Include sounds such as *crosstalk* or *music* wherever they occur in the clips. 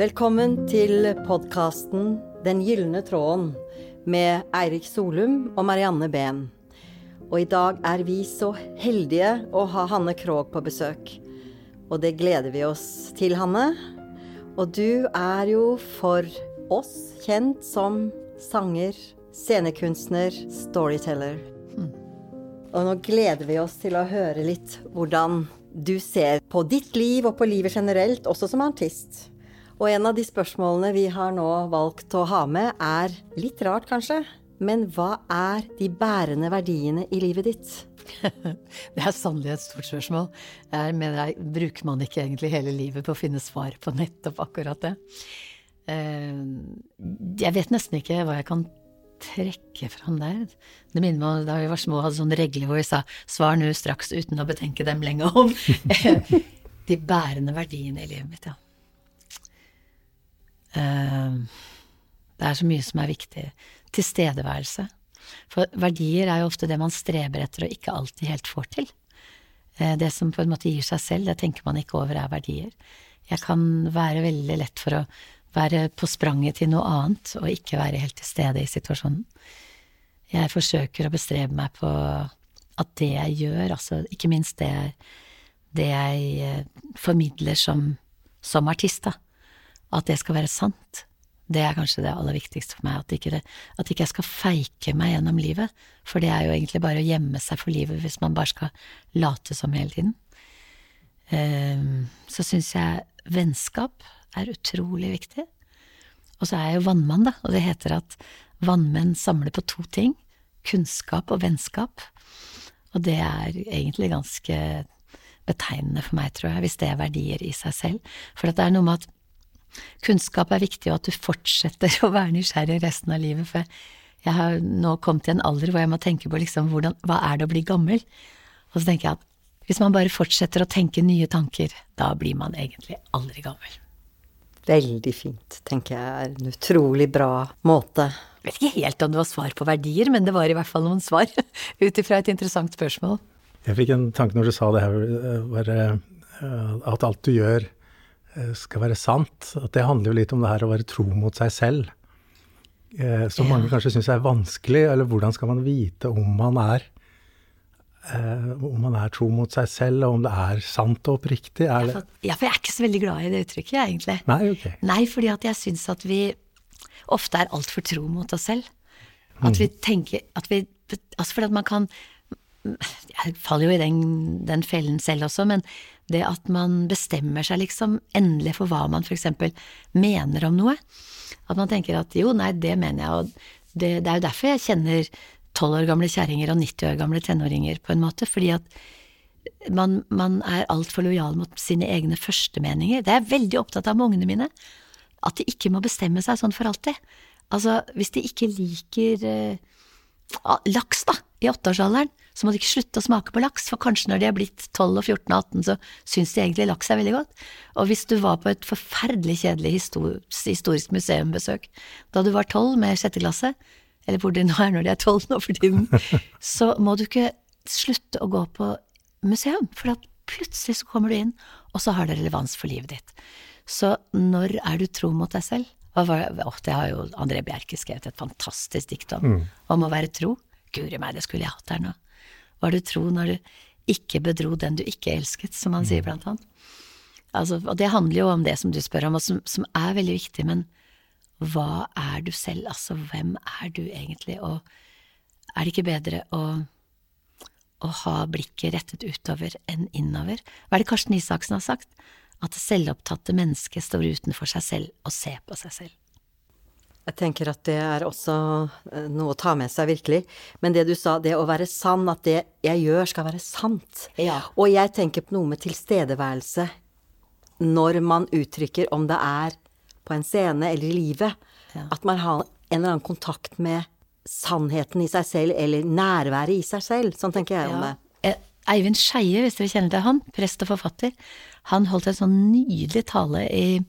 Velkommen til podkasten Den gylne tråden med Eirik Solum og Marianne Behn. Og i dag er vi så heldige å ha Hanne Krogh på besøk. Og det gleder vi oss til, Hanne. Og du er jo for oss kjent som sanger, scenekunstner, storyteller. Og nå gleder vi oss til å høre litt hvordan du ser på ditt liv og på livet generelt, også som artist. Og en av de spørsmålene vi har nå valgt å ha med, er litt rart kanskje, men hva er de bærende verdiene i livet ditt? *laughs* Det er sannelig et stort spørsmål. Jeg mener jeg bruker man ikke egentlig hele livet på å finne svar på nettopp akkurat det. Eh, jeg vet nesten ikke hva jeg kan trekke fram der. Det minner meg om da vi var små og hadde sånne regler hvor vi sa 'svar nå straks uten å betenke dem lenge om'. *laughs* De bærende verdiene i livet mitt, ja. Eh, det er så mye som er viktig. Tilstedeværelse. For verdier er jo ofte det man streber etter og ikke alltid helt får til. Eh, det som på en måte gir seg selv, det tenker man ikke over er verdier. Jeg kan være veldig lett for å være på spranget til noe annet og ikke være helt til stede i situasjonen. Jeg forsøker å bestrebe meg på at det jeg gjør, altså ikke minst det, det jeg eh, formidler som, som artist, da, at det skal være sant. Det er kanskje det aller viktigste for meg, at ikke, det, at ikke jeg skal feike meg gjennom livet, for det er jo egentlig bare å gjemme seg for livet hvis man bare skal late som hele tiden. Um, så syns jeg vennskap er utrolig viktig. Og så er jeg jo vannmann, da, og det heter at vannmenn samler på to ting, kunnskap og vennskap. Og det er egentlig ganske betegnende for meg, tror jeg, hvis det er verdier i seg selv. For det er noe med at kunnskap er viktig, og at du fortsetter *laughs* å være nysgjerrig resten av livet. For jeg har nå kommet til en alder hvor jeg må tenke på liksom hvordan, hva er det å bli gammel? Og så tenker jeg at hvis man bare fortsetter å tenke nye tanker, da blir man egentlig aldri gammel. Veldig fint, tenker jeg er en utrolig bra måte. Jeg vet ikke helt om det var svar på verdier, men det var i hvert fall noen svar *laughs* ut ifra et interessant spørsmål. Jeg fikk en tanke når du sa det her, var, at alt du gjør Eh, skal være sant. At det handler jo litt om det her å være tro mot seg selv. Eh, som mange kanskje syns er vanskelig. Eller hvordan skal man vite om man er eh, om man er tro mot seg selv, og om det er sant og oppriktig? Er det... Ja, for jeg er ikke så veldig glad i det uttrykket, jeg, egentlig. Nei, okay. Nei, fordi at jeg syns at vi ofte er altfor tro mot oss selv. At vi mm. tenker at vi Altså fordi at man kan Jeg faller jo i den, den fellen selv også, men det at man bestemmer seg liksom endelig for hva man for eksempel mener om noe. At man tenker at jo, nei, det mener jeg, og det, det er jo derfor jeg kjenner tolv år gamle kjerringer og 90 år gamle tenåringer, på en måte, fordi at man, man er altfor lojal mot sine egne førstemeninger. Det er jeg veldig opptatt av med ungene mine, at de ikke må bestemme seg sånn for alltid. Altså, hvis de ikke liker eh, laks, da, i åtteårsalderen, så må de ikke slutte å smake på laks, for kanskje når de er blitt 12 og 14 og 18, så syns de egentlig laks er veldig godt. Og hvis du var på et forferdelig kjedelig historisk museumbesøk da du var 12 med sjette klasse, eller hvor de nå er når de er 12 nå for tiden, *laughs* så må du ikke slutte å gå på museum, for at plutselig så kommer du inn, og så har det relevans for livet ditt. Så når er du tro mot deg selv? Og det har jo André Bjerke skrevet et fantastisk dikt om, mm. om å være tro. Guri meg, det skulle jeg hatt her nå. Var du tro når du ikke bedro den du ikke elsket, som han sier mm. blant annet. Altså, og det handler jo om det som du spør om, og som, som, er veldig viktig, men hva er du selv, altså hvem er du egentlig, og er det ikke bedre å, å ha blikket rettet utover enn innover? Hva er det Karsten Isaksen har sagt? At det selvopptatte mennesket står utenfor seg selv og ser på seg selv. Jeg tenker at det er også eh, noe å ta med seg, virkelig. Men det du sa, det å være sann, at det jeg gjør skal være sant. Ja. Og jeg tenker på noe med tilstedeværelse når man uttrykker om det er på en scene eller i livet, ja. at man har en eller annen kontakt med sannheten i seg selv, eller nærværet i seg selv. Sånn tenker jeg om det. Eh, Eivind Skeie, hvis dere kjenner til han, prest og forfatter, han holdt en sånn nydelig tale i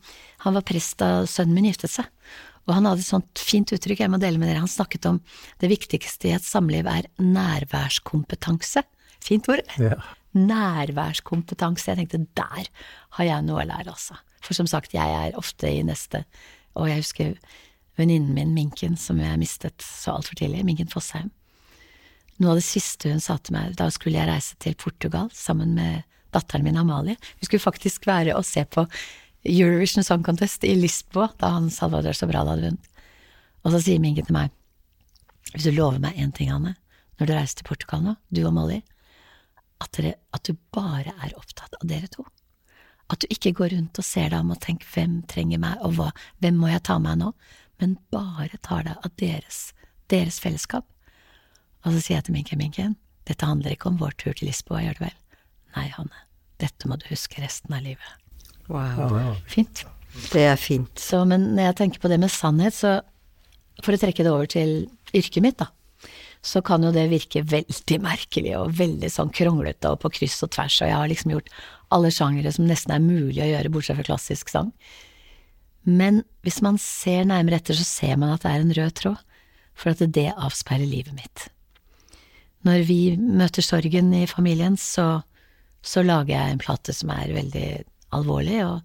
Han var prest da sønnen min giftet seg. Og han hadde et sånt fint uttrykk jeg må dele med dere. Han snakket om det viktigste i et samliv er nærværskompetanse. Fint ord. Ja. Nærværskompetanse. Jeg tenkte der har jeg noe å lære, altså. For som sagt, jeg er ofte i neste. Og jeg husker venninnen min, Minken, som jeg mistet så altfor tidlig, Minken Fossheim. Noe av det siste hun sa til meg, da skulle jeg reise til Portugal sammen med datteren min Amalie. Vi skulle faktisk være og se på Eurovision Song Contest i Lisboa, da han Salvador Sobral hadde vunnet. Og så sier Minken til meg, hvis du lover meg én ting, Anne, når du reiser til Portugal nå, du og Molly, at, dere, at du bare er opptatt av dere to. At du ikke går rundt og ser deg om og tenker hvem trenger meg, og hva, hvem må jeg ta meg nå, men bare tar deg av deres, deres fellesskap. Og så sier jeg til Minken, Minken, dette handler ikke om vår tur til Lisboa, gjør det vel? Nei, Hanne, dette må du huske resten av livet. Wow. Fint. Det er fint. Så, men når jeg tenker på det med sannhet, så for å trekke det over til yrket mitt, da, så kan jo det virke veldig merkelig og veldig sånn kronglete og på kryss og tvers, og jeg har liksom gjort alle sjangere som nesten er mulig å gjøre, bortsett fra klassisk sang. Men hvis man ser nærmere etter, så ser man at det er en rød tråd, for at det avspeiler livet mitt. Når vi møter sorgen i familien, så, så lager jeg en plate som er veldig alvorlig og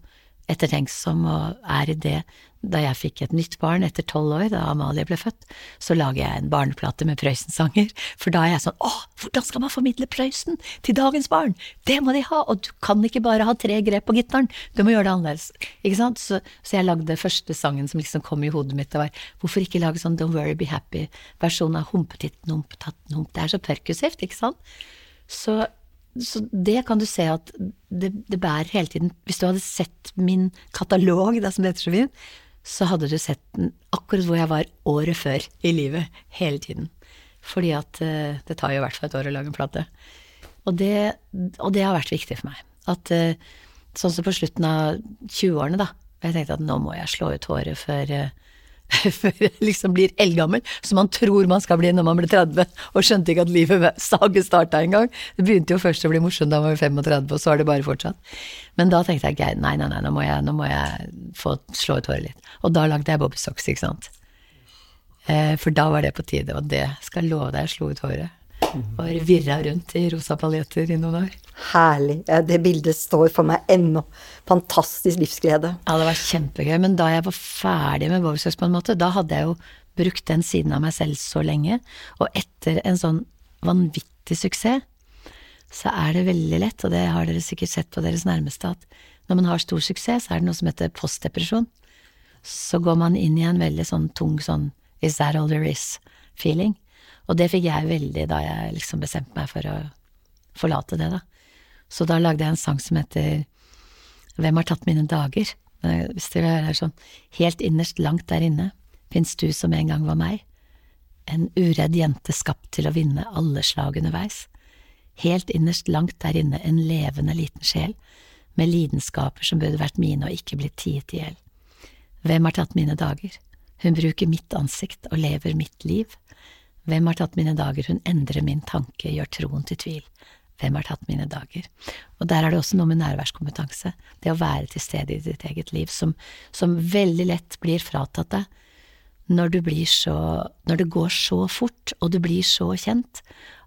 ettertenksom, og er i det da jeg fikk et nytt barn etter tolv år, da Amalie ble født, så lager jeg en barneplate med Prøysen-sanger, for da er jeg sånn åh, hvordan skal man formidle Prøysen til dagens barn? Det må de ha, og du kan ikke bare ha tre grep på gitaren, du må gjøre det annerledes, ikke sant? Så, så jeg lagde første sangen som liksom kom i hodet mitt, det var hvorfor ikke lage sånn Don't Worry Be Happy-versjon av Humpetitten Humpetatten Hump, det er så perkusivt, ikke sant? Så så det kan du se at det, det, bærer hele tiden Hvis du hadde sett min katalog, da, som det heter så fint, så hadde du sett den akkurat hvor jeg var året før i livet, hele tiden. Fordi at uh, det tar jo i hvert fall et år å lage en plate. Og det, og det, har vært viktig for meg. At uh, sånn som på slutten av 20-årene, da, jeg tenkte at nå må jeg slå ut håret før uh, *laughs* før jeg liksom blir eldgammel, som man tror man skal bli når man blir 30, og skjønte ikke at livet saget starta engang. Det begynte jo først å bli morsomt da man var 35, og så har det bare fortsatt. Men da tenkte jeg nei, nei, nei, nå må jeg, nå må jeg få slå ut håret litt. Og da lagde jeg bobbysocks, ikke sant. Eh, for da var det på tide, og det skal jeg love deg, jeg slo ut håret. Og virra rundt i rosa paljetter i noen år. Herlig. Det bildet står for meg ennå. Fantastisk livsglede. Ja, det var kjempegøy. Men da jeg var ferdig med Bowersox på en måte, da hadde jeg jo brukt den siden av meg selv så lenge. Og etter en sånn vanvittig suksess, så er det veldig lett, og det har dere sikkert sett på deres nærmeste, at når man har stor suksess, så er det noe som heter postdepresjon. Så går man inn i en veldig sånn tung sånn is that all there is-feeling. Og det fikk jeg veldig da jeg liksom bestemte meg for å forlate det, da. Så da lagde jeg en sang som heter Hvem har tatt mine dager? Hvis dere hører sånn Helt innerst, langt der inne, fins du som en gang var meg. En uredd jente skapt til å vinne alle slag underveis. Helt innerst, langt der inne, en levende liten sjel, med lidenskaper som burde vært mine og ikke blitt tiet i hjel. Hvem har tatt mine dager? Hun bruker mitt ansikt og lever mitt liv. Hvem har tatt mine dager, hun endrer min tanke, gjør troen til tvil. Hvem har tatt mine dager? Og der er det også noe med nærværskompetanse, det å være til stede i ditt eget liv, som, som veldig lett blir fratatt deg når du blir så Når det går så fort, og du blir så kjent,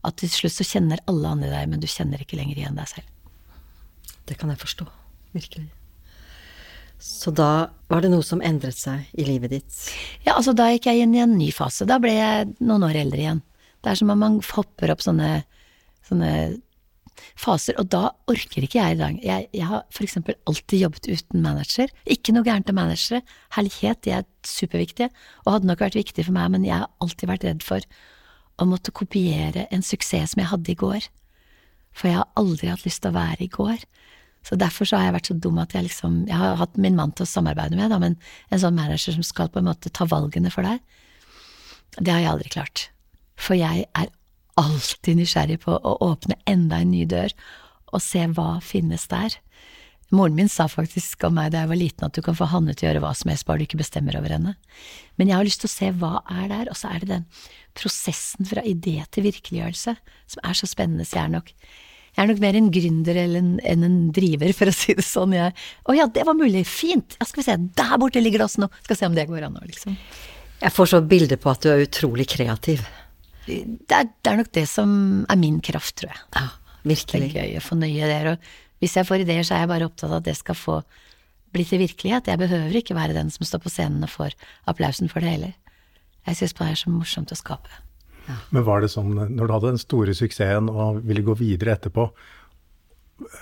at til slutt så kjenner alle andre deg, men du kjenner ikke lenger igjen deg selv. Det kan jeg forstå. Virkelig. Så da var det noe som endret seg i livet ditt? Ja, altså da gikk jeg inn i en ny fase. Da ble jeg noen år eldre igjen. Det er som om man hopper opp sånne, sånne faser, og da orker ikke jeg i dag. Jeg, jeg har for eksempel alltid jobbet uten manager. Ikke noe gærent med managere. Herlighet, de er superviktige, og hadde nok vært viktig for meg, men jeg har alltid vært redd for å måtte kopiere en suksess som jeg hadde i går. For jeg har aldri hatt lyst til å være i går. Så derfor så har jeg vært så dum at jeg liksom Jeg har hatt min mann til å samarbeide med, da, men en sånn manager som skal på en måte ta valgene for deg, det har jeg aldri klart. For jeg er alltid nysgjerrig på å åpne enda en ny dør og se hva finnes der. Moren min sa faktisk om meg da jeg var liten at du kan få Hanne til å gjøre hva som helst, bare du ikke bestemmer over henne. Men jeg har lyst til å se hva er der, og så er det den prosessen fra idé til virkeliggjørelse som er så spennende, så jeg er nok jeg er nok mer en gründer enn en, en, driver, for å si det sånn. Jeg, å ja, det var mulig, fint, ja, skal vi se, der borte ligger det også noe, skal se om det går an nå, liksom. Jeg får så bilde på at du er utrolig kreativ. Det er, det er, nok det som er min kraft, tror jeg. Ja, virkelig. Det er gøy å få nøye der, og hvis jeg får ideer, så er jeg bare opptatt av at det skal få bli til virkelighet. Jeg behøver ikke være den som står på scenen og får applausen for det heller. Jeg syns bare det er så morsomt å skape. Men var det sånn, når du hadde den store suksessen og ville gå videre etterpå,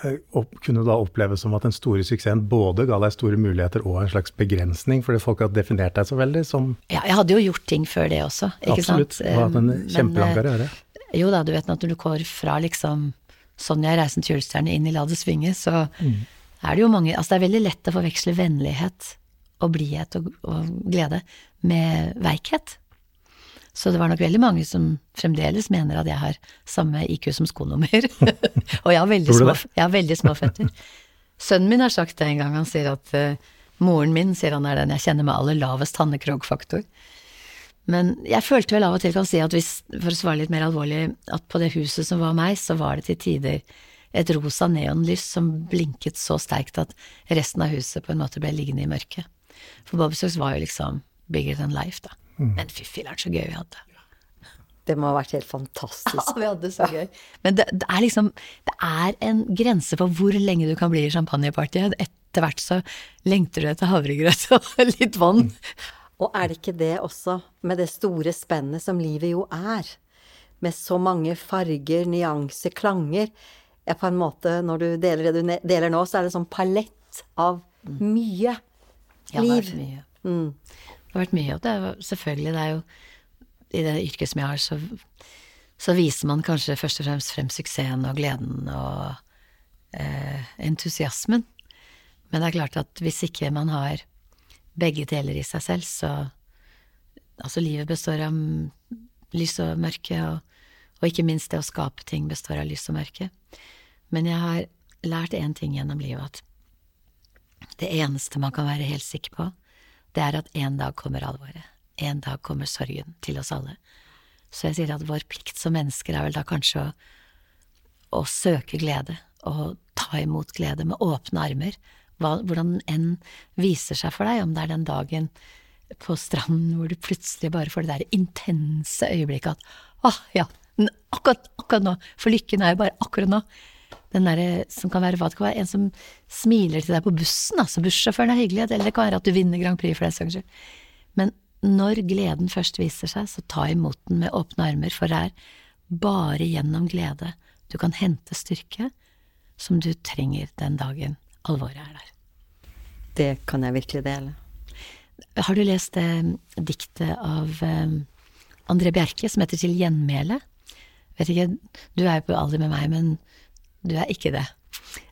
eh, og kunne da oppleve som at den store suksessen både ga deg store muligheter og en slags begrensning, fordi folk har definert deg så veldig som Ja, jeg hadde jo gjort ting før det også, ikke Absolutt. sant. Du har hatt en Men, kjempelang eh, karriere. Jo da, du vet når du går fra liksom Sonja i Reisen til julestjerne inn i La det svinge, så er det jo mange Altså det er veldig lett å forveksle vennlighet og blidhet og, og glede med veikhet. Så det var nok veldig mange som fremdeles mener at jeg har samme IQ som skonummer. *laughs* og jeg har, veldig små, jeg har veldig små føtter. Sønnen min har sagt det en gang, han sier at uh, moren min sier han er den jeg kjenner med aller lavest Hanne-Krogh-faktor. Men jeg følte vel av og til, kan si at hvis, for å svare litt mer alvorlig, at på det huset som var meg, så var det til tider et rosa neonlys som blinket så sterkt at resten av huset på en måte ble liggende i mørket. For Bobstocks var jo liksom bigger than life, da. Men fy filler'n så gøy vi hadde. Det må ha vært helt fantastisk. *laughs* Ja, vi hadde det så gøy. Men det, det er liksom Det er en grense for hvor lenge du kan bli i champagnepartyet. Etter hvert så lengter du etter havregrøt *laughs* og litt vann. Og er det ikke det også, med det store spennet som livet jo er? Med så mange farger, nyanser, klanger. Ja, på en måte, når du deler det du deler nå, så er det sånn palett av mye Ja, det er liv. mye. Mm. Det har vært mye, og det er jo selvfølgelig, det er jo I det yrket som jeg har, så, så viser man kanskje først og fremst frem suksessen og gleden og eh, entusiasmen. Men det er klart at hvis ikke man har begge deler i seg selv, så Altså, livet består av lys og mørke, og, og ikke minst det å skape ting består av lys og mørke. Men jeg har lært én ting gjennom livet, at det eneste man kan være helt sikker på, det er at en dag kommer alvoret. En dag kommer sorgen til oss alle. Så jeg sier at vår plikt som mennesker er vel da kanskje å, å søke glede, og ta imot glede med åpne armer. Hva, hvordan enn viser seg for deg, om det er den dagen på stranden hvor du plutselig bare får det der intense øyeblikket at åh, ja, akkurat, akkurat nå, for lykken er jo bare akkurat nå. Den derre som kan være hva det kan være, en som smiler til deg på bussen, altså bussjåføren er hyggelig, eller det kan være at du vinner Grand Prix for den saks skyld. Men når gleden først viser seg, så ta imot den med åpne armer, for det er bare gjennom glede du kan hente styrke som du trenger den dagen alvoret er der. Det kan jeg virkelig dele. Har du lest det diktet av eh, André Bjerke som heter Til gjenmæle? Vet ikke, du er jo på alder med meg, men du er ikke det.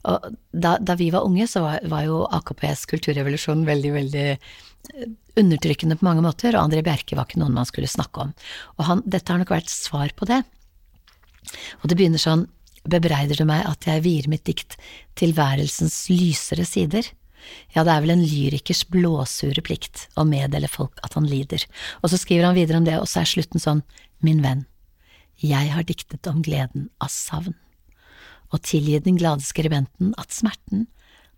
Og da, da vi var unge, så var, var jo AKPs kulturrevolusjon veldig, veldig eh, undertrykkende på mange måter, og André Bjerke var ikke noen man skulle snakke om. Og han, dette har nok vært svar på det. Og det begynner sånn, bebreider du meg at jeg vier mitt dikt tilværelsens lysere sider? Ja, det er vel en lyrikers blåsure plikt å meddele folk at han lider. Og så skriver han videre om det, og så er slutten sånn, min venn, jeg har diktet om gleden av savn. Og tilgi den glade skribenten at smerten,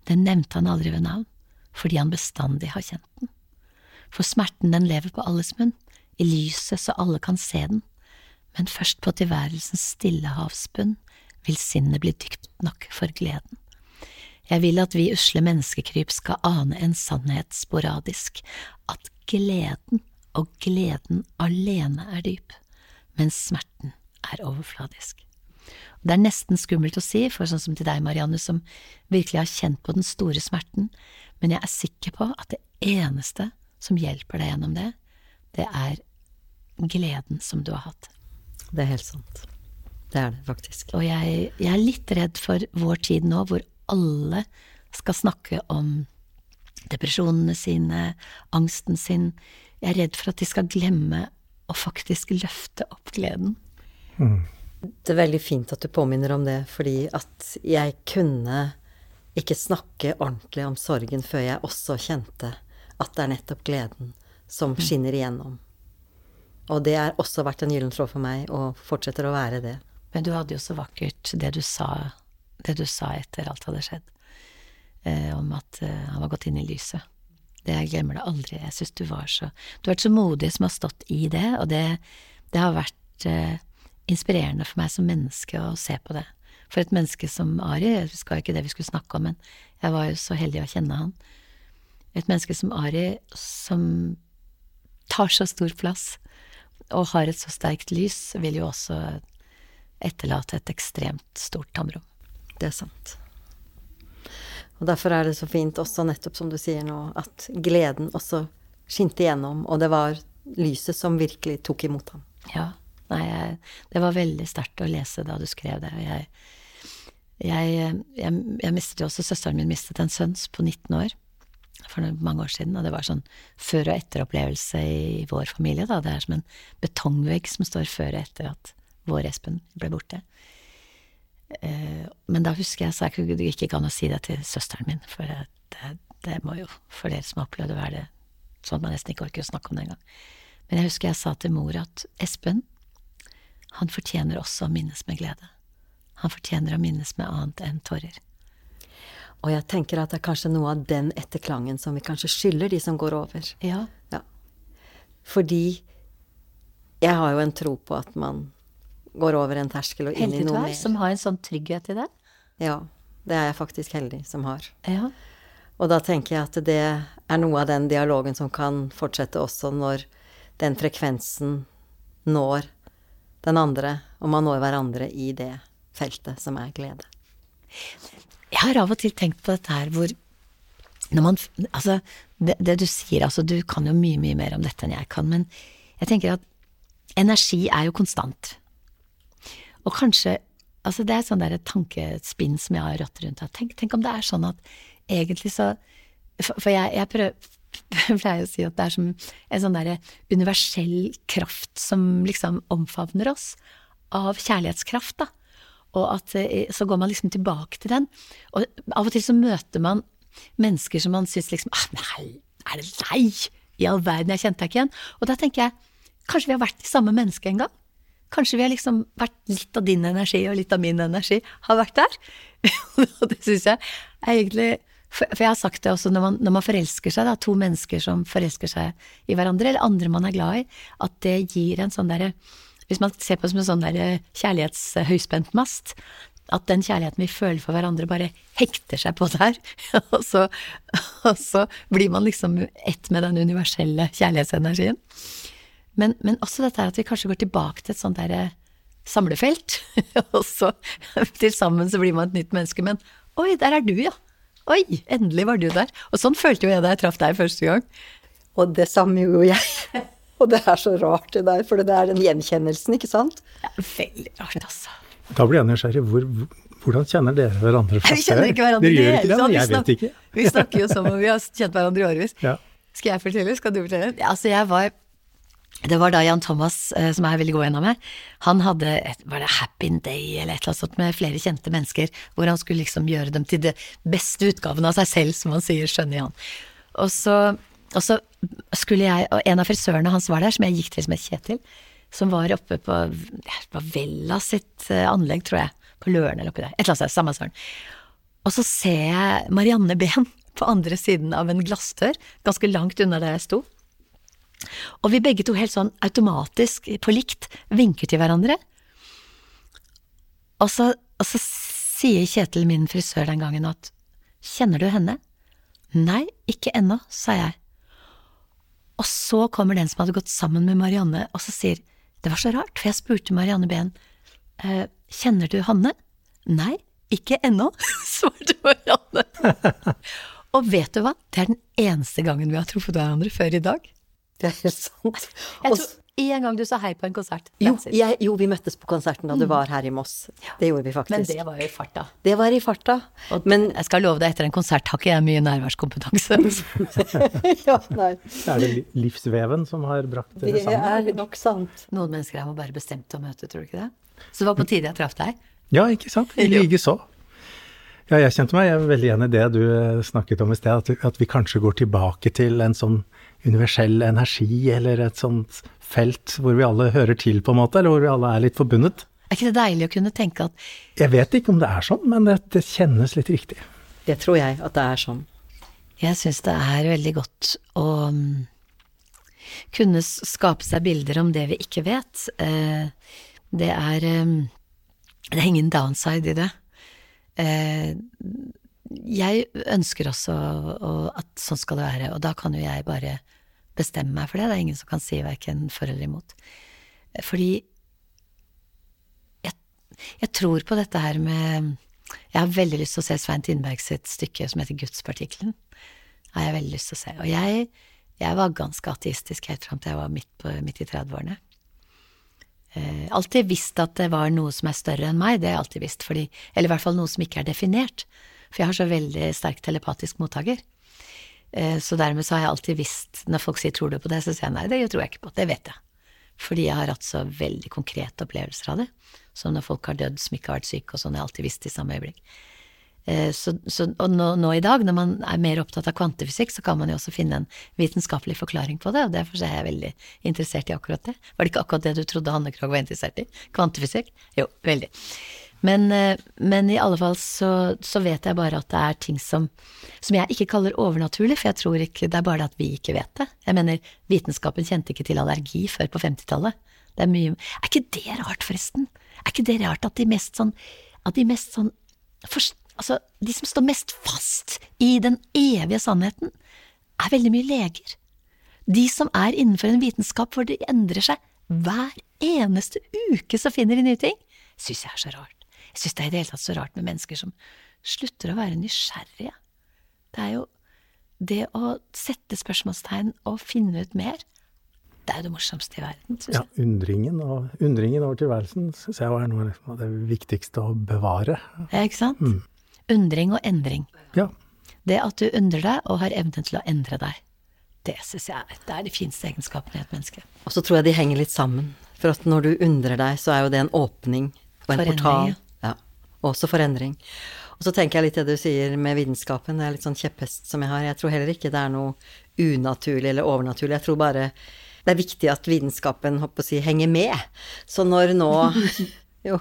den nevnte han aldri ved navn, fordi han bestandig har kjent den. For smerten den lever på alles munn, i lyset så alle kan se den, men først på tilværelsens stille havsbunn vil sinnet bli dypt nok for gleden. Jeg vil at vi usle menneskekryp skal ane en sannhet sporadisk, at gleden og gleden alene er dyp, mens smerten er overfladisk. Det er nesten skummelt å si, for sånn som til deg, Marianne, som virkelig har kjent på den store smerten, men jeg er sikker på at det eneste som hjelper deg gjennom det, det er gleden som du har hatt. Det er helt sant. Det er det faktisk. Og jeg, jeg er litt redd for vår tid nå, hvor alle skal snakke om depresjonene sine, angsten sin. Jeg er redd for at de skal glemme å faktisk løfte opp gleden. Det er veldig fint at du påminner om det, fordi at jeg kunne ikke snakke ordentlig om sorgen før jeg også kjente at det er nettopp gleden som skinner igjennom. Og det har også vært en gyllen tråd for meg, og fortsetter å være det. Men du hadde jo så vakkert det du sa, det du sa etter alt hadde skjedd, eh, om at eh, han var gått inn i lyset. Det jeg glemmer det aldri. Jeg syns du var så Du har vært så modig som har stått i det, og det, det har vært eh, inspirerende for meg som menneske å se på det. For et menneske som Ari, jeg husker ikke det vi skulle snakke om, men jeg var jo så heldig å kjenne han, Et menneske som Ari, som tar så stor plass og har et så sterkt lys, vil jo også etterlate et ekstremt stort tomrom. Det er sant. Og derfor er det så fint også, nettopp som du sier nå, at gleden også skinte igjennom, og det var lyset som virkelig tok imot ham. Ja. Nei, jeg, det var veldig sterkt å lese da du skrev det. Jeg, jeg, jeg, mistet jo også Søsteren min mistet en sønn på 19 år for mange år siden, og det var sånn før- og etteropplevelse i vår familie, da. Det er som en betongvegg som står før og etter at vår Espen ble borte. Eh, men da husker jeg, så jeg gikk ikke an å si det til søsteren min, for det, det, må jo, for dere som har opplevd å være det, sånn at man nesten ikke orker å snakke om det engang. Men jeg husker jeg sa til mor at Espen, han fortjener også å minnes med glede. Han fortjener å minnes med annet enn tårer. Og jeg tenker at det er kanskje noe av den etterklangen som vi kanskje skylder de som går over. Ja. ja. Fordi jeg har jo en tro på at man går over en terskel og inn i noe mer. som har en sånn trygghet i det. Ja. Det er jeg faktisk heldig som har. Ja. Og da tenker jeg at det er noe av den dialogen som kan fortsette også når den frekvensen når den andre, og man når hverandre i det feltet som er glede. Jeg har av og til tenkt på dette her hvor når man Altså, det, det, du sier, altså du kan jo mye, mye mer om dette enn jeg kan, men jeg tenker at energi er jo konstant. Og kanskje Altså, det er sånn der tankespinn som jeg har rått rundt. Tenk, tenk, om det er sånn at egentlig så For, for jeg, jeg prøver *laughs* jeg pleier å si at det er som en sånn derre universell kraft som liksom omfavner oss, av kjærlighetskraft, da. Og at eh, så går man liksom tilbake til den. Og av og til så møter man mennesker som man syns liksom ah, Nei, er det deg? I all verden, jeg kjente deg ikke igjen. Og da tenker jeg kanskje vi har vært de samme mennesket en gang. Kanskje vi har liksom vært litt av din energi og litt av min energi har vært der. *laughs* og det syns jeg er egentlig for, jeg har sagt det også når man, når man forelsker seg, da, to mennesker som forelsker seg i hverandre, eller andre man er glad i, at det gir en sånn derre Hvis man ser på det som en sånn derre kjærlighetshøyspentmast, at den kjærligheten vi føler for hverandre, bare hekter seg på der. *laughs* og, så, og så blir man liksom ett med den universelle kjærlighetsenergien. Men, men også dette her at vi kanskje går tilbake til et sånt derre samlefelt, *laughs* og så til sammen så blir man et nytt menneske. Men oi, der er du, ja. Oi, endelig var du der. Og sånn følte jo jeg da jeg traff deg første gang. Og det samme gjorde jeg. *laughs* Og det er så rart det der, for det er den gjenkjennelsen, ikke sant? Ja, veldig rart, altså. Da blir jeg nysgjerrig. Hvor, hvordan kjenner dere hverandre fra før? *laughs* Vi kjenner ikke hverandre Dere gjør ikke det, men jeg vet ikke. Vi snakker jo som om vi har kjent hverandre i årevis. *laughs* Ja. Skal jeg fortelle? Skal du fortelle? Altså, jeg var det var da Jan Thomas, eh, som er veldig god venn av meg, han hadde et, var det Happy Day eller et eller annet sånt med flere kjente mennesker, hvor han skulle liksom gjøre dem til det beste utgaven av seg selv, som han sier, skjønner Jan. Og så, og så skulle jeg, og en av frisørene hans var der, som jeg gikk til som het Kjetil, som var oppe på, på Vella sitt eh, anlegg, tror jeg, på Løren eller oppi der, et eller annet sted, samme søren. Og så ser jeg Marianne Behn på andre siden av en glassdør, ganske langt unna der jeg sto. Og vi begge to helt sånn automatisk, på likt, vinker til hverandre. Og så, og så sier Kjetil, min frisør, den gangen at kjenner du henne? Nei, ikke ennå, sa jeg. Og så kommer den som hadde gått sammen med Marianne, og så sier det var så rart, for jeg spurte Marianne Behn eh, kjenner du Hanne? Nei, ikke ennå, *laughs* svarte Marianne. *laughs* og vet du hva, det er den eneste gangen vi har truffet hverandre før i dag. Det er helt sant. Jeg tror en gang du sa hei på en konsert. Jo, jeg, jo, vi møttes på konserten da du mm. var her i Moss. Det gjorde vi faktisk. Men det var jo i farta. Det var i farta. Og Men jeg skal love deg, etter en konsert har ikke jeg mye nærværskompetanse. *laughs* ja, nei. Er det livsveven som har brakt dere sammen? Det er nok sant. Noen mennesker er bare bestemt til å møte, tror du ikke det? Så det var på tide jeg traff deg. Ja, ikke sant. I Likeså. Ja, jeg kjente meg jeg er veldig enig i det du eh, snakket om i sted, at, at vi kanskje går tilbake til en sånn universell energi, eller et sånt felt hvor vi alle hører til, på en måte, eller hvor vi alle er litt forbundet. Er ikke det deilig å kunne tenke at Jeg vet ikke om det er sånn, men det, det kjennes litt riktig. Det tror jeg at det er sånn. Jeg syns det er veldig godt å mm, kunne skape seg bilder om det vi ikke vet. Eh, det er mm, Det er ingen downside i det. Eh, jeg ønsker også at sånn skal det være, og da kan jo jeg bare bestemme meg for det. Det er ingen som kan si verken for eller imot. Fordi jeg, jeg tror på dette her med Jeg har veldig lyst til å se Svein Tindberg sitt stykke som heter Gudspartikkelen. Har jeg veldig lyst til å se. Og jeg, jeg var ganske ateistisk helt fram til jeg var midt, på, midt i 30-årene. Eh, alltid visst at det var noe som er større enn meg, det har jeg alltid visst. Fordi, eller i hvert fall noe som ikke er definert. For jeg har så veldig sterk telepatisk mottaker. Eh, så dermed så har jeg alltid visst, når folk sier 'tror du på det', så sier jeg nei, det tror jeg ikke på, det vet jeg. Fordi jeg har hatt så veldig konkrete opplevelser av det. Som når folk har dødd som ikke har vært syke og sånn, jeg har alltid visst i samme øyeblikk. Eh, så, så, og nå, nå, i dag, når man er mer opptatt av kvantefysikk, så kan man jo også finne en vitenskapelig forklaring på det, og derfor er jeg veldig interessert i akkurat det. Var det ikke akkurat det du trodde Hanne Krogh var interessert i? Kvantefysikk? Jo, veldig. Men, eh, men, i alle fall så, så, vet jeg bare at det er ting som, som jeg ikke kaller overnaturlig, for jeg tror ikke det er bare det at vi ikke vet det. Jeg mener, vitenskapen kjente ikke til allergi før på 50-tallet. Det er mye Er ikke det rart, forresten? Er ikke det rart at de mest sånn At de mest sånn Altså, de som står mest fast i den evige sannheten, er veldig mye leger. De som er innenfor en vitenskap hvor det endrer seg hver eneste uke, så finner de nye ting, syns jeg er så rart. Jeg syns det er i det hele tatt så rart med mennesker som slutter å være nysgjerrige. Det er jo det å sette spørsmålstegn og finne ut mer, det er jo det morsomste i verden, syns jeg. Ja, undringen, og, undringen over tilværelsen syns jeg er noe av det viktigste å bevare. Ja, ikke sant? Mm. Undring og endring. Ja. Det at du undrer deg og har evnen til å endre deg, det syns jeg er, det er de fineste egenskapene i et menneske. Og så tror jeg de henger litt sammen. For at når du undrer deg, så er jo det en åpning og en portal. Også for endring. Og så tenker jeg litt det du sier med vitenskapen, det er litt sånn kjepphest som jeg har. Jeg tror heller ikke det er noe unaturlig eller overnaturlig. Jeg tror bare det er viktig at vitenskapen håper å si, henger med. Så når nå *laughs* Jo.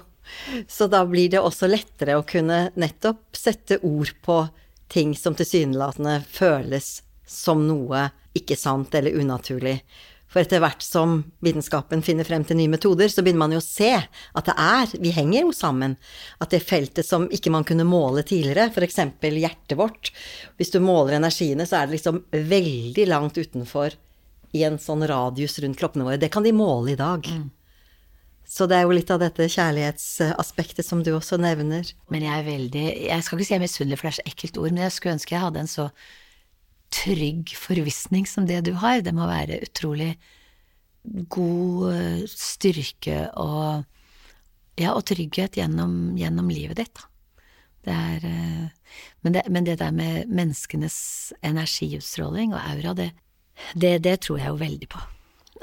Så da blir det også lettere å kunne nettopp sette ord på ting som tilsynelatende føles som noe ikke sant eller unaturlig. For etter hvert som vitenskapen finner frem til nye metoder, så begynner man jo å se at det er Vi henger jo sammen. At det feltet som ikke man kunne måle tidligere, f.eks. hjertet vårt Hvis du måler energiene, så er det liksom veldig langt utenfor i en sånn radius rundt kroppene våre. Det kan de måle i dag. Mm. Så det er jo litt av dette kjærlighetsaspektet som du også nevner. Men jeg er veldig Jeg skal ikke si jeg er misunnelig, for det er så ekkelt ord, men jeg skulle ønske jeg hadde en så trygg forvissning som det du har. Det må være utrolig god eh, styrke og, ja, og trygghet gjennom, gjennom livet ditt. Det er, eh, men, det, men, det, der med menneskenes energiutstråling og aura, det, det, det tror jeg jo veldig på.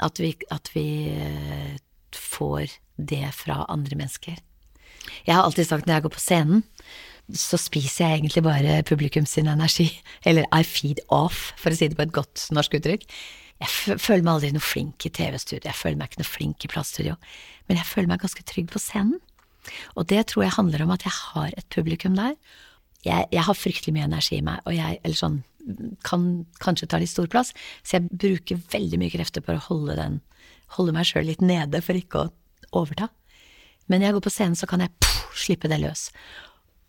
At vi, at vi eh, får det fra andre mennesker. Jeg har alltid sagt når jeg går på scenen, så spiser jeg egentlig bare publikum sin energi. Eller I feed off, for å si det på et godt norsk uttrykk. Jeg føler meg aldri noe flink i TV-studio, jeg føler meg ikke noe flink i plassstudio, men jeg føler meg ganske trygg på scenen. Og det tror jeg handler om at jeg har et publikum der. Jeg, jeg har fryktelig mye energi i meg, og jeg, eller sånn, kan kanskje ta litt stor plass, så jeg bruker veldig mye krefter på å holde den, holde meg sjøl litt nede for ikke å overta. Men når jeg går på scenen, så kan jeg pff, slippe det løs.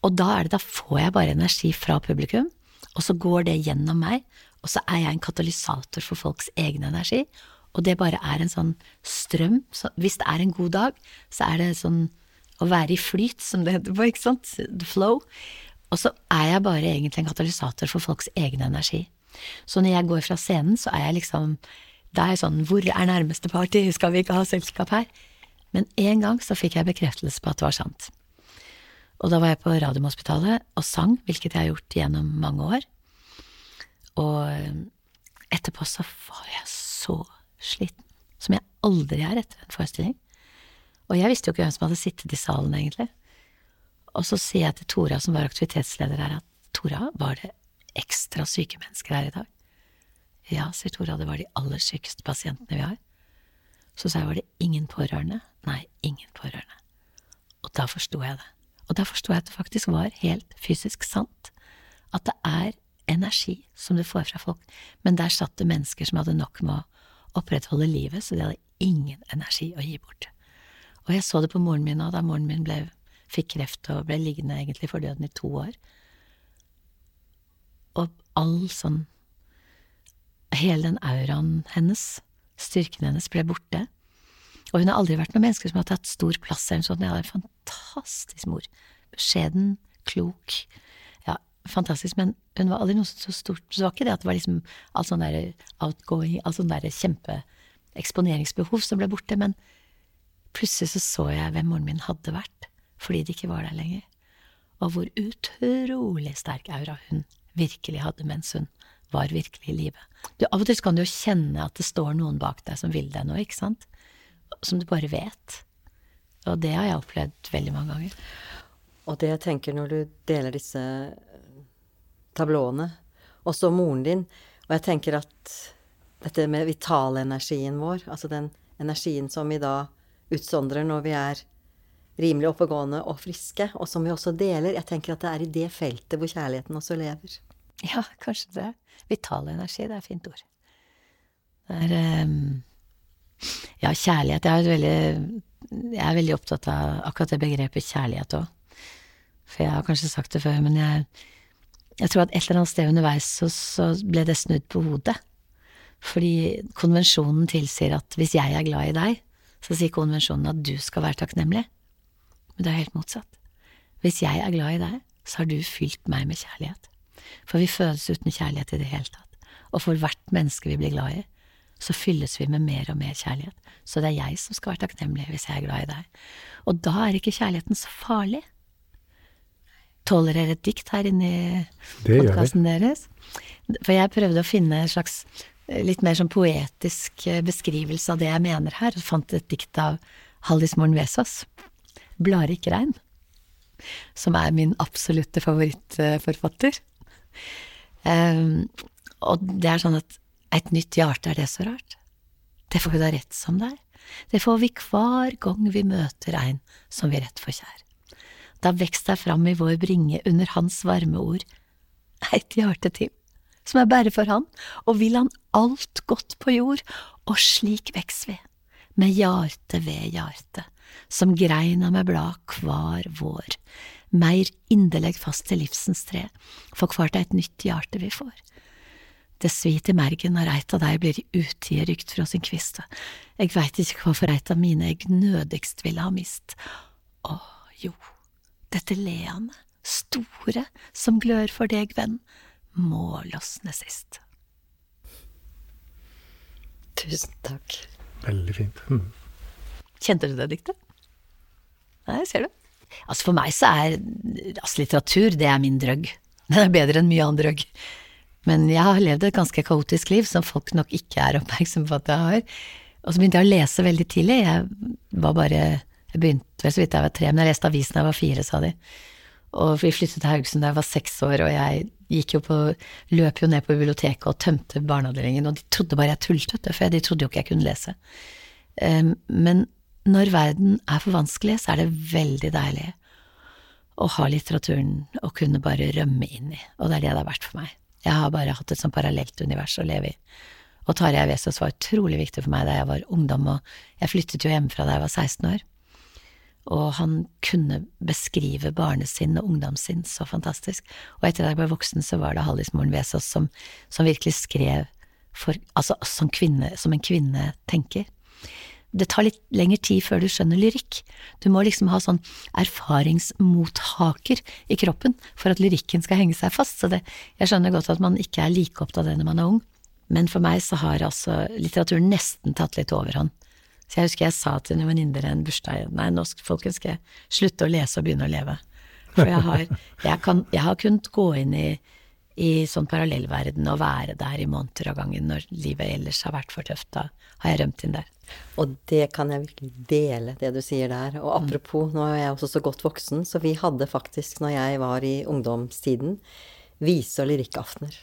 Og da det, da får jeg bare energi fra publikum, og så går det gjennom meg, og så er jeg en katalysator for folks egen energi, og det bare er en sånn strøm. Så hvis det er en god dag, så er det sånn å være i flyt, som det heter på, ikke sant, the flow. Og så er jeg bare egentlig en katalysator for folks egen energi. Så når jeg går fra scenen, så er jeg liksom Da er jeg sånn Hvor er nærmeste party? Skal vi ikke ha selskap her? Men en gang så fikk jeg bekreftelse på at det var sant. Og da var jeg på Radiumhospitalet og sang, hvilket jeg har gjort gjennom mange år. Og eh, etterpå så var jeg så sliten, som jeg aldri er etter en forestilling. Og jeg visste jo ikke hvem som hadde sittet i salen, egentlig. Og så sier jeg til Tora, som var aktivitetsleder her, at Tora, var det ekstra syke mennesker her i dag? Ja, sier Tora, det var de aller sykeste pasientene vi har. Så sa jeg, var det ingen pårørende? Nei, ingen pårørende. Og da forsto jeg det. Og da forsto jeg at det faktisk var helt fysisk sant. At det er energi som du får fra folk. Men der satt det mennesker som hadde nok med å opprettholde livet, så de hadde ingen energi å gi bort. Og jeg så det på moren min òg, da moren min ble, fikk kreft og ble liggende egentlig for døden i to år. all sånn Hele den auraen hennes, styrken hennes, ble borte. Og hun har aldri vært noe menneske som har tatt stor plass eller noe sånt. Hun hadde en fantastisk mor. Beskjeden, klok. Ja, fantastisk. Men hun var aldri noe så stort. Så var ikke det at det var liksom alt sånn der outgoing, alt sånn der kjempeeksponeringsbehov som ble borte. Men plutselig så så jeg hvem moren min hadde vært, fordi det ikke var der lenger. Og hvor utrolig sterk aura hun virkelig hadde mens hun var virkelig i live. Du, av og til kan du jo kjenne at det står noen bak deg som vil deg noe, ikke sant? Som du bare vet. Og det har jeg opplevd veldig mange ganger. Og det jeg tenker når du deler disse tablåene, også moren din Og jeg tenker at dette med vitalenergien vår, altså den energien som vi da utsondrer når vi er rimelig oppegående og friske, og som vi også deler Jeg tenker at det er i det feltet hvor kjærligheten også lever. Ja, kanskje det. Vital energi, det er et fint ord. Det er um, Ja, kjærlighet. Jeg er, veldig, jeg er veldig opptatt av akkurat det begrepet kjærlighet òg. For jeg har kanskje sagt det før, men jeg, jeg tror at et eller annet sted underveis så, så ble det snudd på hodet. Fordi konvensjonen tilsier at hvis jeg er glad i deg, så sier konvensjonen at du skal være takknemlig. Men det er helt motsatt. Hvis jeg er glad i deg, så har du fylt meg med kjærlighet. For vi fødes uten kjærlighet i det hele tatt. Og for hvert menneske vi blir glad i, så fylles vi med mer og mer kjærlighet. Så det er jeg som skal være takknemlig hvis jeg er glad i deg. Og da er ikke kjærligheten så farlig. Tåler dere et dikt her inne i podkasten deres? For jeg prøvde å finne en slags eh, litt mer sånn poetisk eh, beskrivelse av det jeg mener her, og fant et dikt av Hallis Moren Vesaas, 'Blarik regn', som er min absolutte favorittforfatter. Um, og det er sånn at et nytt hjerte, er det så rart? Det får vi da rett som det er. Det får vi hver gang vi møter ein som vi rett for kjær. Da vekst deg fram i vår bringe under hans varme ord, eit hjerte til, som er bare for han, og vil han alt godt på jord, og slik veks vi, med hjarte ved hjarte, som greina med blad hver vår, meir inderleg fast til livsens tre, for kvart eit nytt hjarte vi får. Det svit i mergen når eit av dei blir utie rykt fra sin kviste, eg veit ikkje hvorfor eit av mine eg nødigst ville ha mist. Å, jo, dette leende, store, som glør for deg, venn, må losne sist. Tusen takk. Veldig fint. Mm. Kjente du det diktet? Nei, ser du. Altså For meg så er altså litteratur det er min drøgg. Den er bedre enn mye annen drøgg. Men jeg har levd et ganske kaotisk liv som folk nok ikke er oppmerksom på at jeg har. Og så begynte jeg å lese veldig tidlig. Jeg var bare Jeg begynte vel så vidt jeg var tre, men jeg leste avisen da jeg var fire, sa de. Og vi flyttet til Haugesund da jeg var seks år, og jeg gikk jo på, løp jo ned på biblioteket og tømte barneavdelingen, og de trodde bare jeg tullet, for de trodde jo ikke jeg kunne lese. Um, men når verden er for vanskelig, så er det veldig deilig å ha litteraturen å kunne bare rømme inn i, og det er det det har vært for meg. Jeg har bare hatt et sånn parallelt univers å leve i. Og Tarjei Vesaas var utrolig viktig for meg da jeg var ungdom, og jeg flyttet jo hjemmefra da jeg var 16 år. Og han kunne beskrive barnesinn og ungdomssinn så fantastisk. Og etter at jeg ble voksen, så var det Hallismoren Vesaas som, som virkelig skrev for, altså, som, kvinne, som en kvinne tenker det tar litt lengre tid før du skjønner lyrikk. Du må liksom ha sånn erfaringsmothaker i kroppen for at lyrikken skal henge seg fast. Så det, jeg skjønner godt at man ikke er like opptatt av det når man er ung, men for meg så har altså litteraturen nesten tatt litt overhånd. Så jeg husker jeg sa til noen venninner en bursdag nei, nå folkens skal jeg slutte å lese og begynne å leve. For jeg har, jeg kan, jeg har kunnet gå inn i i sånn parallellverden og være der i måneder av gangen når livet ellers har vært for tøft. Da har jeg rømt inn der. Og det kan jeg virkelig dele, det du sier der. Og apropos, nå er jeg også så godt voksen, så vi hadde faktisk, når jeg var i ungdomstiden, vise- og lyrikkaftener.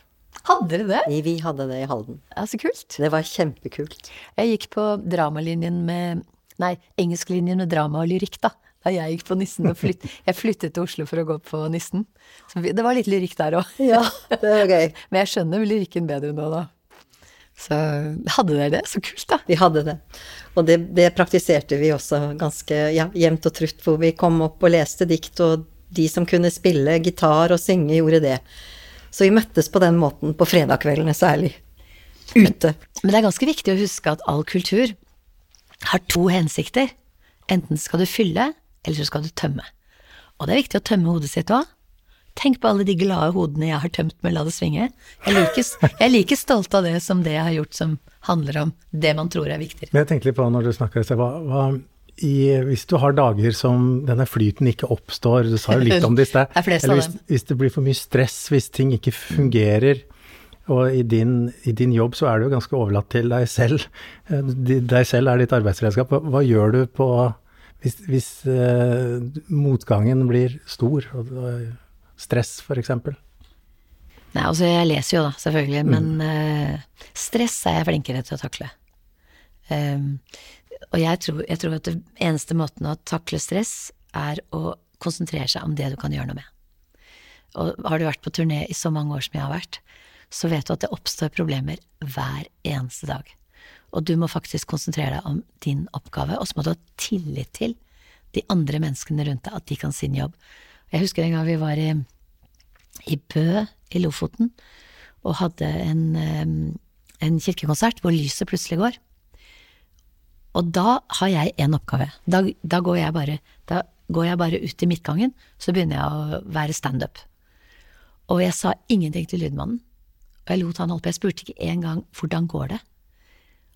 Hadde dere det? Vi hadde det i Halden. Ja, Så kult. Det var kjempekult. Jeg gikk på dramalinjen med Nei, engelsklinjen med drama og lyrikk, da da jeg gikk på Nissen og flytt, *laughs* jeg flyttet til Oslo for å gå på Nissen. Så det var litt lyrikk der òg. Ja, det var gøy. *laughs* Men jeg skjønner lyrikken bedre nå, da. Så hadde dere det? Så kult, da. Vi hadde det. Og det, det praktiserte vi også ganske ja, jevnt og trutt, hvor vi kom opp og leste dikt, og de som kunne spille gitar og synge, gjorde det. Så vi møttes på den måten på fredagskveldene særlig. Ute. Men det er ganske viktig å huske at all kultur har to hensikter. Enten skal du fylle, eller så skal du tømme. Og det er viktig å tømme hodet sitt òg. Tenk på alle de glade hodene jeg har tømt med La det svinge. Jeg er, like, like stolt av det som det jeg har gjort som handler om det man tror er viktigere. Men jeg tenkte litt på når du hva i, hvis du har dager som denne flyten ikke oppstår, du sa jo litt om det i sted, *laughs* eller hvis, hvis, det blir for mye stress, hvis ting ikke fungerer, og i din, i din, jobb så er du jo ganske overlatt til deg selv. Eh, deg selv er ditt arbeidsredskap. Hva gjør du på hvis, hvis uh, motgangen blir stor? Og, og, Stress, f.eks.? Nei, altså jeg leser jo da, selvfølgelig, mm. men uh, stress er jeg flinkere til å takle. Um, og jeg tror, jeg tror, at det eneste måten å takle stress er å konsentrere seg om det du kan gjøre noe med. Og har du vært på turné i så mange år som jeg har vært, så vet du at det oppstår problemer hver eneste dag. Og du må faktisk konsentrere deg om din oppgave, og så må du ha tillit til de andre menneskene rundt deg, at de kan sin jobb. Jeg husker en gang vi var i, i Bø i Lofoten og hadde en, en kirkekonsert hvor lyset plutselig går. Og da har jeg én oppgave. Da, da, går jeg bare, da går jeg bare ut i midtgangen, så begynner jeg å være standup. Og jeg sa ingenting til lydmannen. Og jeg lot han holde på. Jeg spurte ikke engang hvordan går det.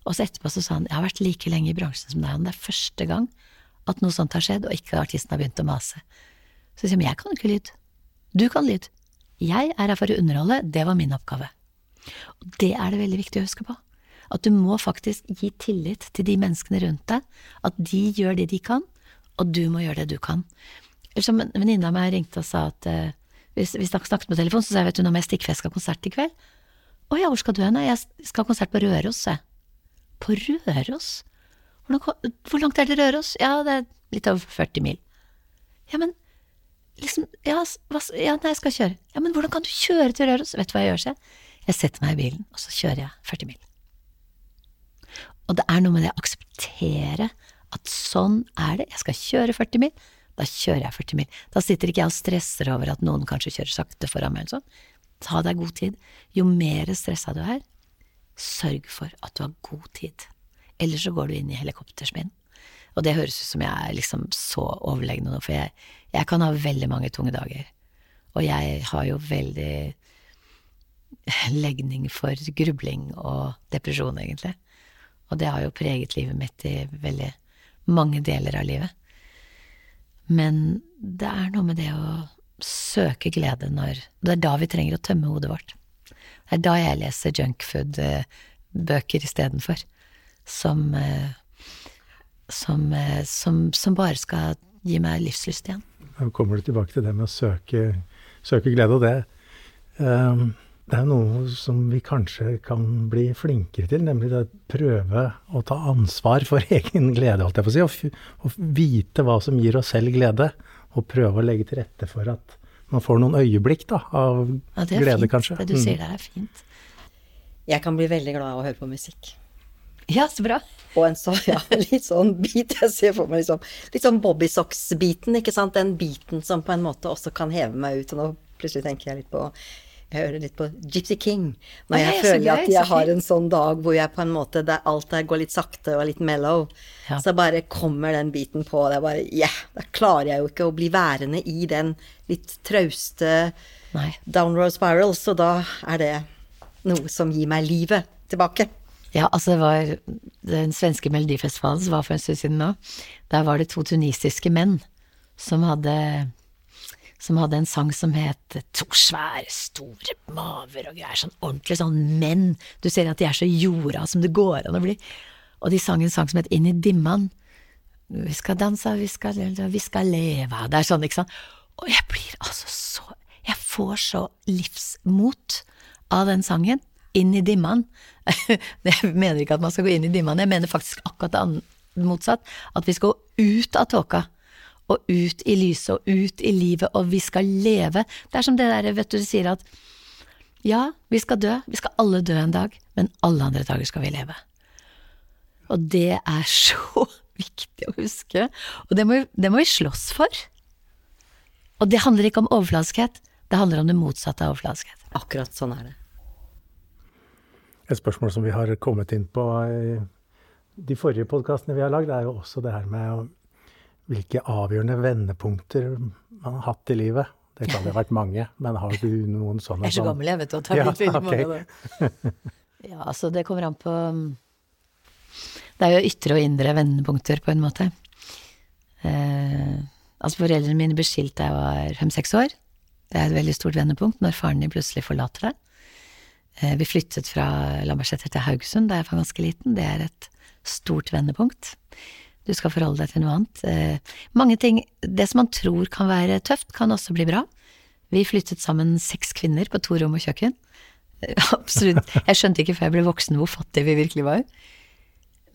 Og så etterpå så sa han jeg har vært like lenge i bransjen som deg, og det er første gang at noe sånt har skjedd, og ikke artisten har begynt å mase. Så sier, men jeg kan ikke lyd. Du kan lyd. Jeg er her for å underholde, det var min oppgave. Og det er det veldig viktig å huske på. At du må faktisk gi tillit til de menneskene rundt deg, at de gjør det de kan, og du må gjøre det du kan. Som en venninne av meg ringte og sa at uh, vi, snakket på telefon, så sa jeg vet du, nå må jeg stikke, for jeg skal ha konsert i kveld. Å ja, hvor skal du hen? Jeg skal ha konsert på Røros, jeg. På Røros? Hvor langt er det til Røros? Ja, det er litt over 40 mil. Ja, men liksom, ja, hva, ja, nei, jeg skal kjøre. Ja, men hvordan kan du kjøre til Røros? Vet du hva jeg gjør, jeg? Jeg setter meg i bilen, og så kjører jeg 40 mil. Og det er noe med det å akseptere at sånn er det. Jeg skal kjøre 40 mil, da kjører jeg 40 mil. Da sitter ikke jeg og stresser over at noen kanskje kjører sakte foran meg eller sånn. Ta deg god tid. Jo mer stressa du er, sørg for at du har god tid. Ellers så går du inn i helikoptersmien. Og det høres ut som jeg er liksom så overlegne nå, for jeg, jeg, kan ha veldig mange tunge dager. Og jeg har jo veldig legning for grubling og depresjon, egentlig. Og det har jo preget livet mitt i veldig mange deler av livet. Men det er noe med det å søke glede når Det er da vi trenger å tømme hodet vårt. Det er da jeg leser junkfood-bøker istedenfor. Som eh, som, eh, som, som, bare skal gi meg livslyst igjen. Da kommer du tilbake til det med å søke, søke glede, og det um, det er noe som vi kanskje kan bli flinkere til, nemlig det å prøve å ta ansvar for *laughs* egen glede, holdt jeg på å si, og, og vite hva som gir oss selv glede, og prøve å legge til rette for at man får noen øyeblikk da, av ja, glede, fint. kanskje. Det du sier der er fint. Jeg kan bli veldig glad av å høre på musikk. Ja, så bra. Og en så, ja, *laughs* litt sånn bit Jeg ser for meg liksom Litt sånn Bobbysocks-biten, ikke sant. Den biten som på en måte også kan heve meg ut. Og nå plutselig tenker jeg litt på jeg hører litt på Gypsy King. Når jeg, jeg føler at jeg har en sånn dag hvor jeg på en måte der alt der går litt sakte og litt mellow, ja. så bare kommer den biten på, det er bare Yeah! Da klarer jeg jo ikke å bli værende i den litt trauste Nei. downroad spiral, så da er det noe som gir meg livet tilbake. Ja, altså det var den svenske melodifestivalen som var for en stund siden nå. Der var det to tunisiske menn som hadde som hadde en sang som het To svære, store maver og greier. Sånn ordentlig sånn menn. Du ser at de er så jorda som det går an å bli. Og de sang en sang som het Inn i dimman. Vi skal danse, vi skal, vi skal leve. Det er sånn, ikke sant. Og jeg blir altså så Jeg får så livsmot av den sangen inn i dimman. *laughs* Jeg mener ikke at man skal gå inn i dimman, jeg mener faktisk akkurat det motsatt. At vi skal gå ut av tåka. Og ut i lyset og ut i livet, og vi skal leve. Det er som det der, vet du, du sier at ja, vi skal dø, vi skal alle dø en dag, men alle andre dager skal vi leve. Og det er *laughs* så viktig å huske, og det må, det må vi slåss for. Og det handler ikke om overfladiskhet, Det handler om det motsatte av overfladiskhet. Akkurat sånn er det. Et spørsmål som vi har kommet inn på i de forrige podkastene vi har lagd, er jo også det her med hvilke avgjørende vendepunkter man har hatt i livet. Det kan jo ha vært mange, men har du noen sånne? Jeg er så gammel, jeg vet du, at det har Ja, blitt veldig mange det. Ja, altså det kommer an på Det er jo ytre og indre vendepunkter, på en måte. Eh, altså foreldrene mine ble skilt da jeg var fem-seks år. Det er et veldig stort vendepunkt når faren din plutselig forlater deg. Eh, vi flyttet fra Lambertseter til Haugesund da jeg var ganske liten. Det er et stort vendepunkt. Du skal forholde deg til noe annet. Eh, mange ting Det som man tror kan være tøft, kan også bli bra. Vi flyttet sammen seks kvinner på to rom og kjøkken. Eh, *laughs* Absolutt. Jeg skjønte ikke før jeg ble voksen hvor fattige vi virkelig var.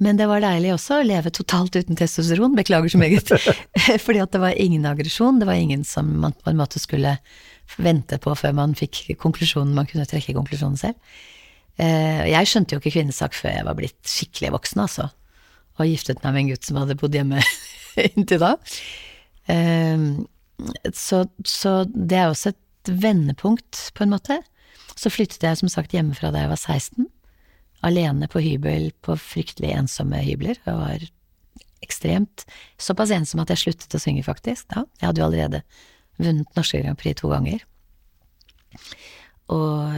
Men det var deilig også å leve totalt uten testosteron, beklager så meget. *laughs* Fordi at det var ingen aggresjon, det var ingen som man på en måte skulle vente på før man fikk konklusjonen, man kunne trekke konklusjonen selv. Eh, Jeg skjønte jo ikke kvinnesak før jeg var blitt skikkelig voksen, altså. Og giftet meg med en gutt som hadde bodd hjemme *laughs* inntil da. Eh, Så, så det er også et vendepunkt, på en måte. Så flyttet jeg som sagt hjemmefra da jeg var 16 alene på hybel på fryktelig ensomme hybler. Jeg var ekstremt såpass ensom at jeg sluttet å synge, faktisk. Da. Jeg hadde jo allerede vunnet Norske Grand Prix to ganger. Og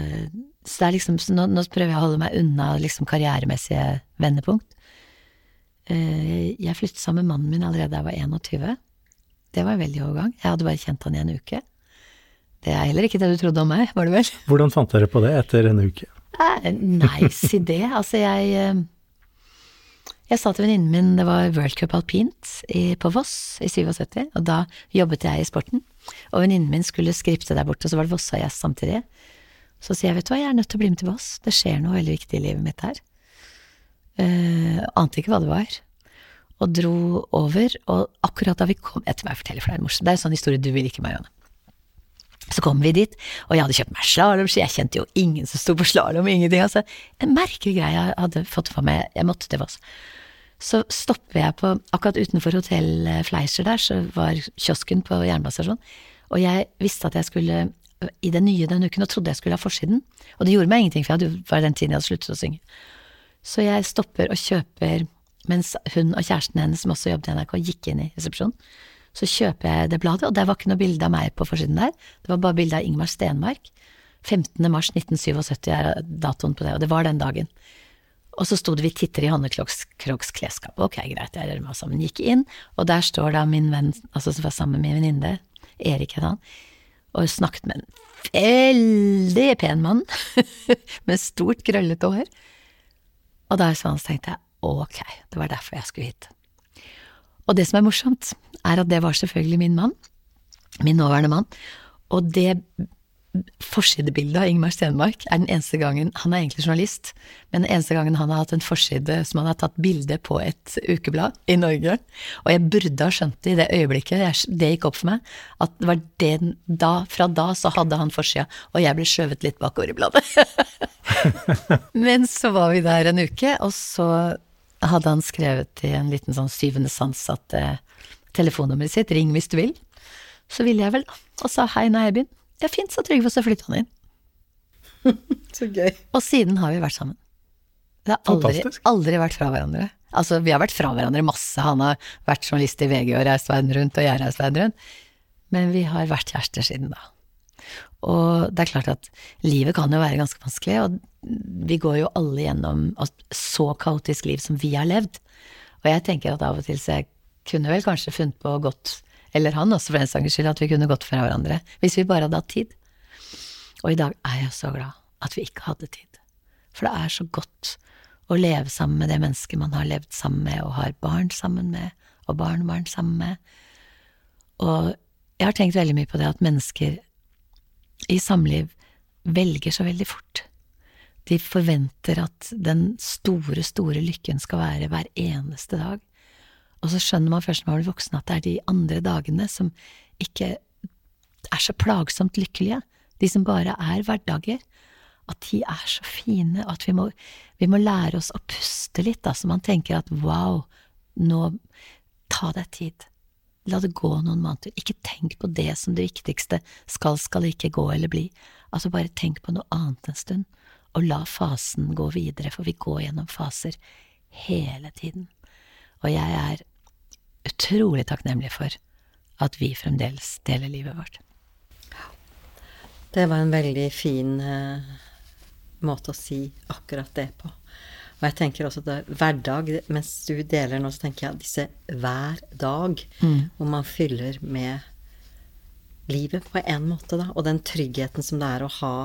så det er liksom, nå, nå prøver jeg å holde meg unna liksom karrieremessige vendepunkt. Eh, Jeg flyttet sammen med mannen min allerede da jeg var 21. Det var en veldig overgang. Jeg hadde bare kjent han i en uke. Det er heller ikke det du trodde om meg, var det vel? *laughs* Hvordan fant dere på det etter en uke? Eh, Nice *laughs* idé. Altså, jeg eh, Jeg sa til venninnen min det var World Cup alpint i, på Voss i 77, og da jobbet jeg i sporten. Og venninnen min skulle skripte der borte, og så var det Vossa-gjest samtidig. Så sier jeg, vet du hva, jeg er nødt til å bli med til Voss. Det skjer noe veldig viktig i livet mitt her. Eh, ante ikke hva det var. Og dro over, og akkurat da vi kom Etter meg forteller, for det er morsomt. Det er en sånn historie du vil ikke, Marianne. Så kom vi dit, og jeg hadde kjøpt meg slalåmski, jeg kjente jo ingen som sto på slalåm, ingenting, altså. En merkelig greie jeg hadde fått for meg, jeg måtte til Voss. Så stopper jeg på, akkurat utenfor hotell Fleischer der, så var kiosken på jernbanestasjonen, og jeg visste at jeg skulle i det nye denne uken, og trodde jeg skulle ha forsiden, og det gjorde meg ingenting, for jeg hadde, var den tiden jeg hadde sluttet å synge. Så jeg stopper og kjøper, mens hun og kjæresten hennes, som også jobbet i NRK, gikk inn i resepsjonen, så kjøper jeg det bladet, og der var ikke noe bilde av meg på forsiden der, det var bare bilde av Ingmar Stenmark. 15. mars 1977 er datoen på det, og det var den dagen. Og så sto det 'Vi titter i Hanne Krogs klesskap'. Ok, greit, jeg rører meg sammen. Gikk inn, og der står da min venn, altså som var sammen med min venninne, Erik het han, og snakket med en veldig pen mann, *laughs* med stort, krøllete hår. Og da så tenkte jeg ok, det var derfor jeg skulle hit. Og det som er morsomt, er at det var selvfølgelig min mann, min nåværende mann, og det forsidebildet av Ingmar Stenmark er den eneste gangen Han er egentlig journalist, men den eneste gangen han har hatt en forside som han har tatt bilde på et ukeblad i Norge. Og jeg burde ha skjønt det i det øyeblikket jeg, det gikk opp for meg, at det var det da, fra da så hadde han forsida, og jeg ble skjøvet litt bakover i bladet. *laughs* men så var vi der en uke, og så hadde han skrevet i en liten sånn syvende sans at eh, telefonnummeret sitt, ring hvis du vil. Så ville jeg vel, da, og sa hei, nå er jeg begynt. Ja, fint, sa Trygve, og så flytta han inn. Så gøy. Og siden har vi vært sammen. Det har aldri, aldri vært fra hverandre. Altså, vi har vært fra hverandre masse. Han har vært journalist i VG og reist verden rundt, og jeg har reist verden rundt. Men vi har vært kjærester siden da. Og det er klart at livet kan jo være ganske vanskelig, og vi går jo alle gjennom et så kaotisk liv som vi har levd. Og jeg tenker at av og til så jeg kunne vel kanskje funnet på godt, eller han også for den saks skyld, at vi kunne gått fra hverandre. Hvis vi bare hadde hatt tid. Og i dag er jeg så glad at vi ikke hadde tid. For det er så godt å leve sammen med det mennesket man har levd sammen med, og har barn sammen med, og barnebarn sammen med. Og jeg har tenkt veldig mye på det at mennesker i samliv velger så veldig fort. De forventer at den store, store lykken skal være hver eneste dag. Og så skjønner man først når man blir voksen at det er de andre dagene som ikke er så plagsomt lykkelige, de som bare er hverdager, at de er så fine, og at vi må, vi må lære oss å puste litt, da, så man tenker at wow, nå ta deg tid. la det gå noen måneder. Ikke tenk på det som det viktigste, skal, skal ikke gå eller bli. Altså bare tenk på noe annet en stund, og la fasen gå videre, for vi går gjennom faser hele tiden. Og jeg er utrolig takknemlig for at vi fremdeles deler livet vårt. Det var en veldig fin uh, måte å si akkurat det på. Og jeg tenker også at hverdag, mens du deler nå, så tenker jeg at disse hver dag, mm. hvor man fyller med livet på en måte, da. Og den tryggheten som det er å ha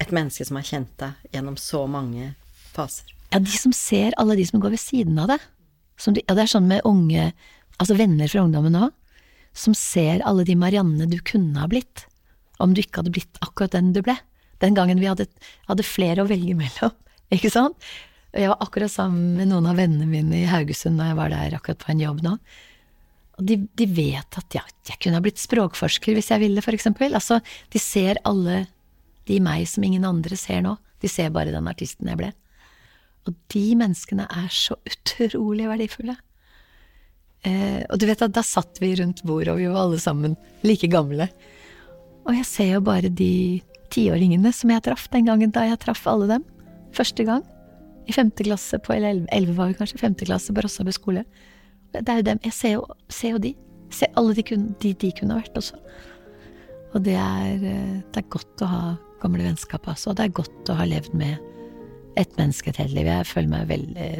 et menneske som har kjent deg gjennom så mange faser. Ja, de som ser alle de som går ved siden av deg. De, ja, det er sånn med unge, altså venner fra ungdommen nå, som ser alle de Marianne du kunne ha blitt, om du ikke hadde blitt akkurat den du ble. Den gangen vi hadde, hadde flere å velge mellom, *laughs* ikke sant? Og jeg var akkurat sammen med noen av vennene mine i Haugesund da jeg var der akkurat på en jobb nå. Og de, de vet at ja, jeg kunne ha blitt språkforsker hvis jeg ville, for eksempel. Altså, de ser alle de meg som ingen andre ser nå. De ser bare den artisten jeg ble. Og de menneskene er så utrolig verdifulle. Eh, og du vet at da satt vi rundt bordet, og vi var alle sammen like gamle. Og jeg ser jo bare de tiåringene som jeg traff den gangen da jeg traff alle dem. Første gang. I femte klasse på, eller elleve var vi kanskje, femte klasse på Rossabu skole. Det er jo dem. Jeg ser jo, ser jo de. Ser alle de, kun, de, de kunne vært også. Og det er, eh, det er godt å ha gamle vennskap altså. Og det er godt å ha levd med et menneske et helt liv. Jeg føler meg veldig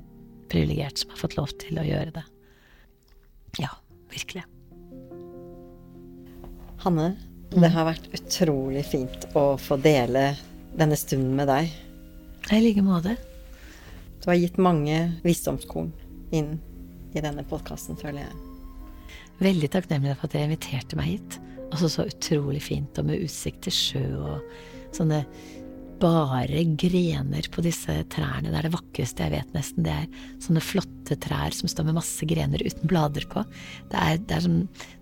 privilegert som har fått lov til å gjøre det. Ja, virkelig. Hanne, det har vært utrolig fint å få dele denne stunden med deg. I like måte. Du har gitt mange visdomskorn inn i denne podkasten, føler jeg. Veldig takknemlig for at dere inviterte meg hit. Altså så utrolig fint, og med utsikt til sjø og sånne bare grener på disse trærne. Det er det vakreste jeg vet, nesten. Det er sånne flotte trær som står med masse grener uten blader på. Det er, det er, som,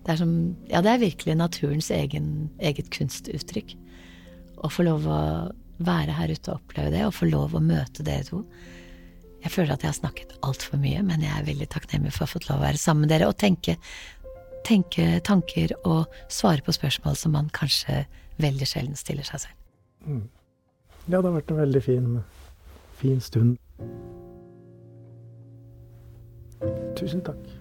det er som, Ja, det er virkelig naturens egen, eget kunstuttrykk. Å få lov å være her ute og oppleve det, og få lov å møte dere to. Jeg føler at jeg har snakket altfor mye, men jeg er veldig takknemlig for å ha fått lov å være sammen med dere og tenke, tenke tanker og svare på spørsmål som man kanskje veldig sjelden stiller seg selv. Mm. Det hadde vært en veldig fin, fin stund. Tusen takk.